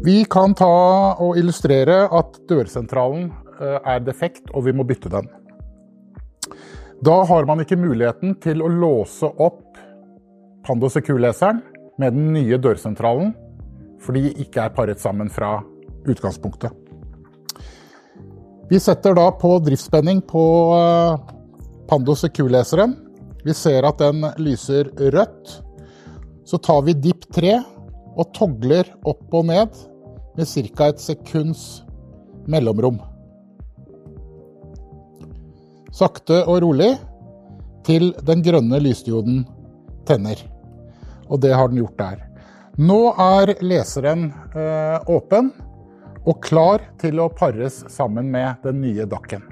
Vi kan ta og illustrere at dørsentralen eh, er defekt, og vi må bytte den. Da har man ikke muligheten til å låse opp Pandos EQ-leseren med den nye dørsentralen, fordi de ikke er paret sammen fra utgangspunktet. Vi setter da på driftsspenning på Pando Pandos EQ-leseren. Vi ser at den lyser rødt. Så tar vi dipp 3 og togler opp og ned med ca. et sekunds mellomrom. Sakte og rolig til den grønne lysdioden tenner. Og det har den gjort der. Nå er leseren eh, åpen og klar til å pares sammen med den nye dakken.